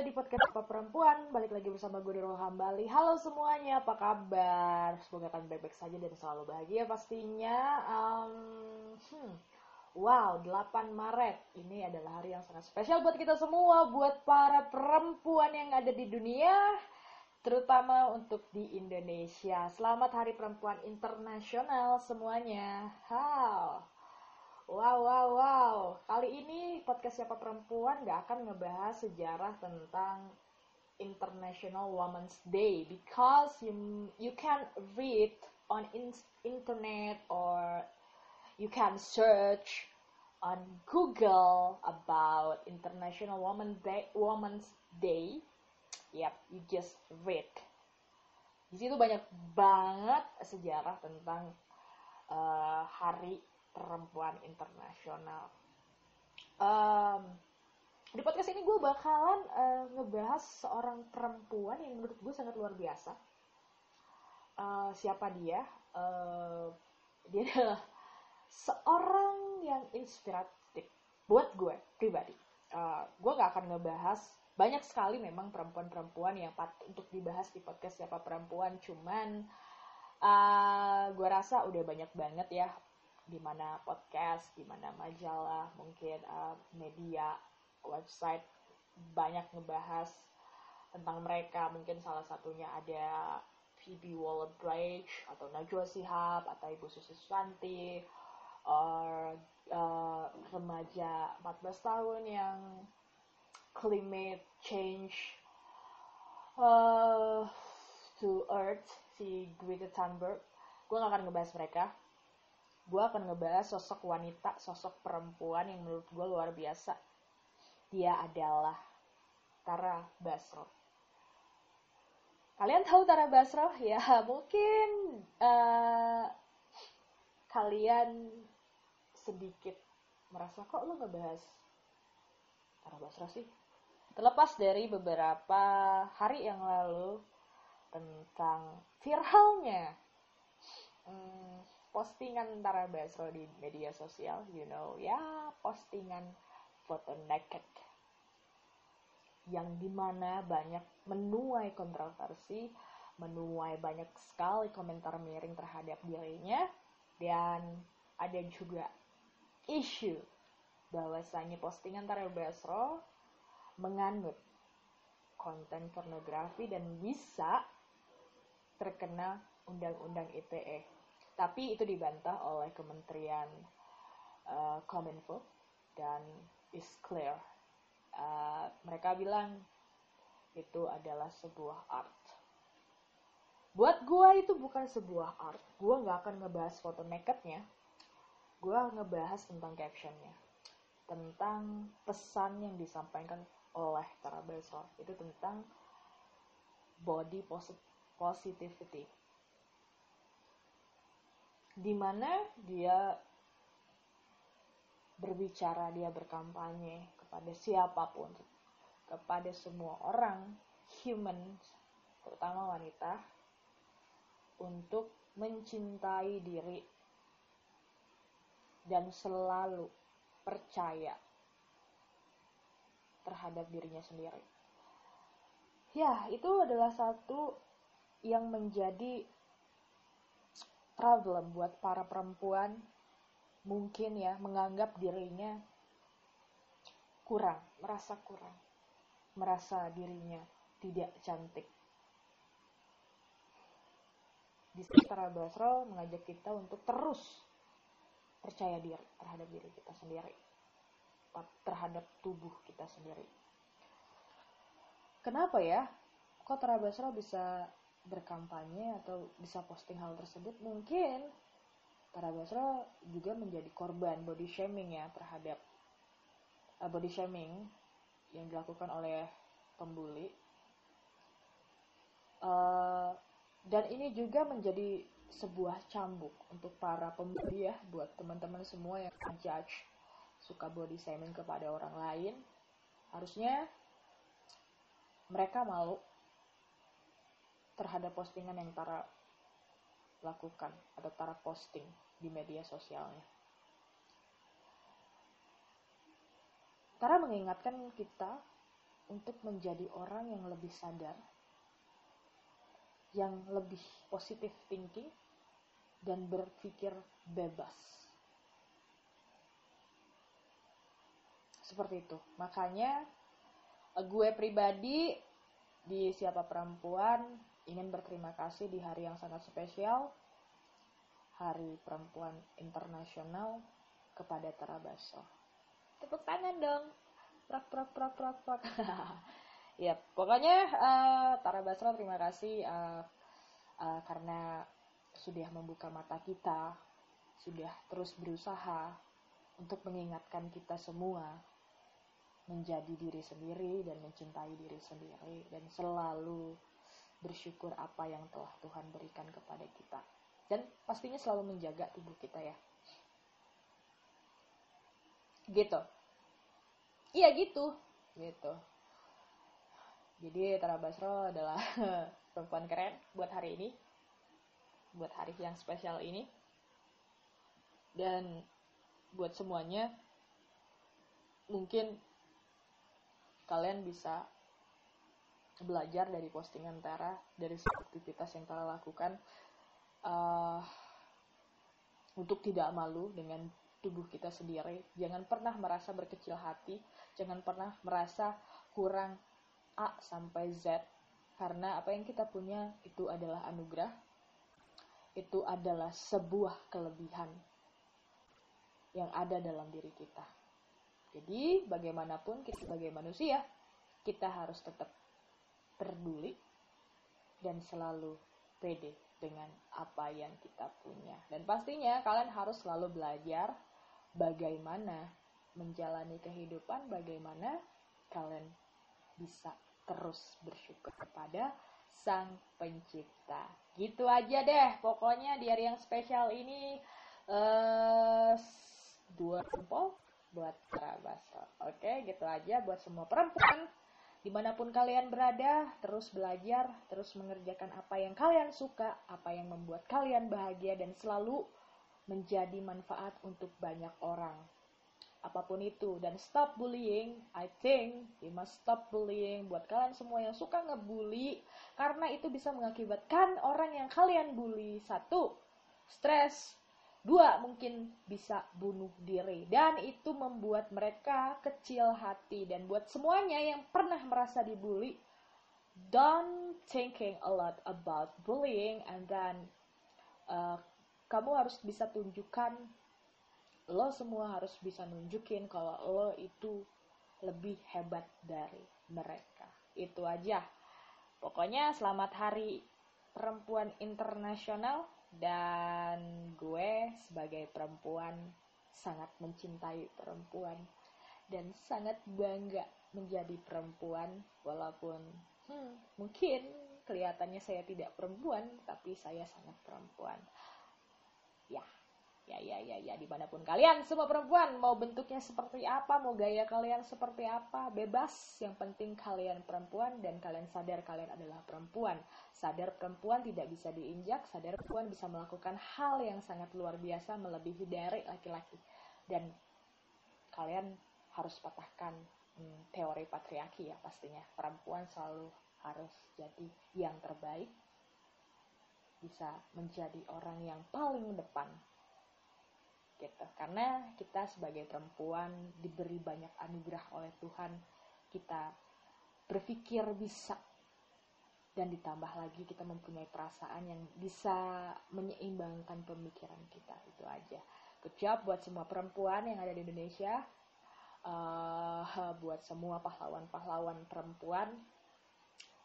kembali di podcast Apa Perempuan. Balik lagi bersama gue Nurul Hambali. Halo semuanya, apa kabar? Semoga kalian baik-baik saja dan selalu bahagia pastinya. Um, hmm, Wow, 8 Maret. Ini adalah hari yang sangat spesial buat kita semua Buat para perempuan yang ada di dunia Terutama untuk di Indonesia. Selamat Hari Perempuan Internasional semuanya. How? Wow, wow, wow. Kali ini podcast Siapa Perempuan gak akan ngebahas sejarah tentang International Women's Day because you you can read on in internet or you can search on Google about International Women Day, Women's Day. Yep, you just read. Di situ banyak banget sejarah tentang uh, hari perempuan internasional. Um, di podcast ini gue bakalan uh, ngebahas seorang perempuan yang menurut gue sangat luar biasa. Uh, siapa dia? Uh, dia adalah seorang yang inspiratif buat gue pribadi. Uh, gue gak akan ngebahas banyak sekali memang perempuan-perempuan yang patut untuk dibahas di podcast siapa perempuan cuman uh, gue rasa udah banyak banget ya di mana podcast, di mana majalah, mungkin uh, media, website banyak ngebahas tentang mereka. Mungkin salah satunya ada Phoebe Waller-Bridge atau Najwa Shihab atau Ibu Susi Susanti or uh, remaja 14 tahun yang climate change uh, to Earth si Greta Thunberg. Gue gak akan ngebahas mereka gue akan ngebahas sosok wanita, sosok perempuan yang menurut gue luar biasa. Dia adalah Tara Basro. Kalian tahu Tara Basro? Ya mungkin uh, kalian sedikit merasa kok lo ngebahas Tara Basro sih? Terlepas dari beberapa hari yang lalu tentang viralnya hmm, postingan Tara Basro di media sosial, you know, ya postingan foto naked. Yang di mana banyak menuai kontroversi, menuai banyak sekali komentar miring terhadap dirinya, dan ada juga isu bahwasanya postingan Tara Basro menganut konten pornografi dan bisa terkena undang-undang ITE tapi itu dibantah oleh Kementerian uh, Kominfo dan is clear. Uh, mereka bilang itu adalah sebuah art. Buat gue itu bukan sebuah art. Gue nggak akan ngebahas foto nakednya. Gue ngebahas tentang captionnya. Tentang pesan yang disampaikan oleh Tara Basro. Itu tentang body positivity di mana dia berbicara, dia berkampanye kepada siapa pun, kepada semua orang, human, terutama wanita, untuk mencintai diri dan selalu percaya terhadap dirinya sendiri. Ya, itu adalah satu yang menjadi problem buat para perempuan mungkin ya menganggap dirinya kurang, merasa kurang, merasa dirinya tidak cantik. Di sekitar Basro mengajak kita untuk terus percaya diri terhadap diri kita sendiri, terhadap tubuh kita sendiri. Kenapa ya? Kok Tara Basro bisa berkampanye atau bisa posting hal tersebut mungkin Tara Basro juga menjadi korban body shaming ya terhadap uh, body shaming yang dilakukan oleh pembuli. Uh, dan ini juga menjadi sebuah cambuk untuk para pembuli ya buat teman-teman semua yang judge suka body shaming kepada orang lain. Harusnya mereka malu terhadap postingan yang Tara lakukan atau Tara posting di media sosialnya. Tara mengingatkan kita untuk menjadi orang yang lebih sadar, yang lebih positif thinking, dan berpikir bebas. Seperti itu. Makanya gue pribadi di siapa perempuan ingin berterima kasih di hari yang sangat spesial Hari Perempuan Internasional kepada Tara Basro. Tepuk tangan dong. Prak prak prak prak prak. ya, pokoknya uh, Tara Basro terima kasih uh, uh, karena sudah membuka mata kita, sudah terus berusaha untuk mengingatkan kita semua menjadi diri sendiri dan mencintai diri sendiri dan selalu bersyukur apa yang telah Tuhan berikan kepada kita. Dan pastinya selalu menjaga tubuh kita ya. Gitu. Iya gitu. Gitu. Jadi Tara Basro adalah perempuan keren buat hari ini. Buat hari yang spesial ini. Dan buat semuanya mungkin kalian bisa belajar dari postingan Tara dari aktivitas yang Tara lakukan uh, untuk tidak malu dengan tubuh kita sendiri. Jangan pernah merasa berkecil hati, jangan pernah merasa kurang A sampai Z karena apa yang kita punya itu adalah anugerah. Itu adalah sebuah kelebihan yang ada dalam diri kita. Jadi, bagaimanapun kita sebagai manusia, kita harus tetap peduli dan selalu pede dengan apa yang kita punya. Dan pastinya kalian harus selalu belajar bagaimana menjalani kehidupan, bagaimana kalian bisa terus bersyukur kepada Sang Pencipta. Gitu aja deh, pokoknya di hari yang spesial ini uh, dua jempol buat kerabat. Oke, gitu aja buat semua perempuan Di mana pun kalian berada, terus belajar, terus mengerjakan apa yang kalian suka, apa yang membuat kalian bahagia, dan selalu menjadi manfaat untuk banyak orang. Apa pun itu, dan stop bullying. I think we must stop bullying. Buat kalian semua yang suka ngebully, karena itu bisa mengakibatkan orang yang kalian bully. Satu, stres, Dua, mungkin bisa bunuh diri. Dan itu membuat mereka kecil hati. Dan buat semuanya yang pernah merasa dibully, don't thinking a lot about bullying and then uh, kamu harus bisa tunjukkan lo semua harus bisa nunjukin kalau lo itu lebih hebat dari mereka itu aja pokoknya selamat hari perempuan internasional dan gue sebagai perempuan sangat mencintai perempuan. Dan sangat bangga menjadi perempuan walaupun hmm, mungkin kelihatannya saya tidak perempuan tapi saya sangat perempuan. Ya ya ya ya ya di mana pun kalian semua perempuan mau bentuknya seperti apa mau gaya kalian seperti apa bebas. Yang penting kalian perempuan dan kalian sadar kalian adalah perempuan. Sadar perempuan tidak bisa diinjak sadar perempuan bisa melakukan hal yang sangat luar biasa melebihi dari laki-laki. Dan kalian harus patahkan hmm, teori patriarki ya pastinya. Perempuan selalu harus jadi yang terbaik bisa menjadi orang yang paling depan gitu. Karena kita sebagai perempuan diberi banyak anugerah oleh Tuhan kita berpikir bisa. Dan ditambah lagi kita mempunyai perasaan yang bisa menyeimbangkan pemikiran kita itu aja. Kecap buat semua perempuan yang ada di Indonesia. Uh, buat semua pahlawan-pahlawan perempuan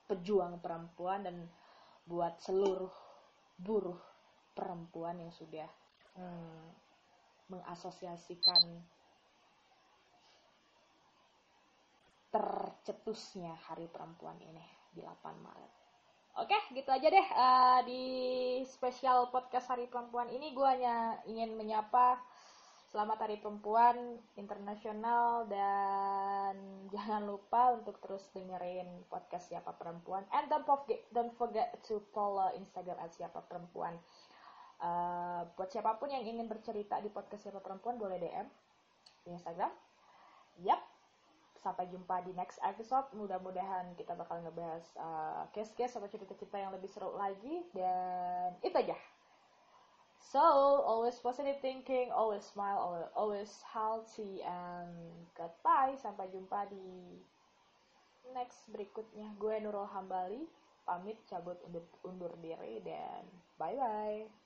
pejuang perempuan dan buat seluruh buruh perempuan yang sudah hmm, mengasosiasikan tercetusnya Hari Perempuan ini di 8 Maret. Oke, gitu aja deh uh, di spesial podcast Hari Perempuan ini gue hanya ingin menyapa Selamat Hari Perempuan Internasional dan jangan lupa untuk terus dengerin podcast Siapa Perempuan and don't forget don't forget to follow Instagram at Siapa Perempuan. Uh, buat siapa pun yang ingin bercerita di podcast siapa perempuan boleh DM di Instagram. Yap, sampai jumpa di next episode. Mudah-mudahan kita bakal ngebahas uh, case-case atau cerita-cerita yang lebih seru lagi. Dan itu aja. So always positive thinking always smile always, healthy and goodbye. Sampai jumpa di next berikutnya. Gue Nurul Hambali. Pamit cabut undur, undur diri dan bye bye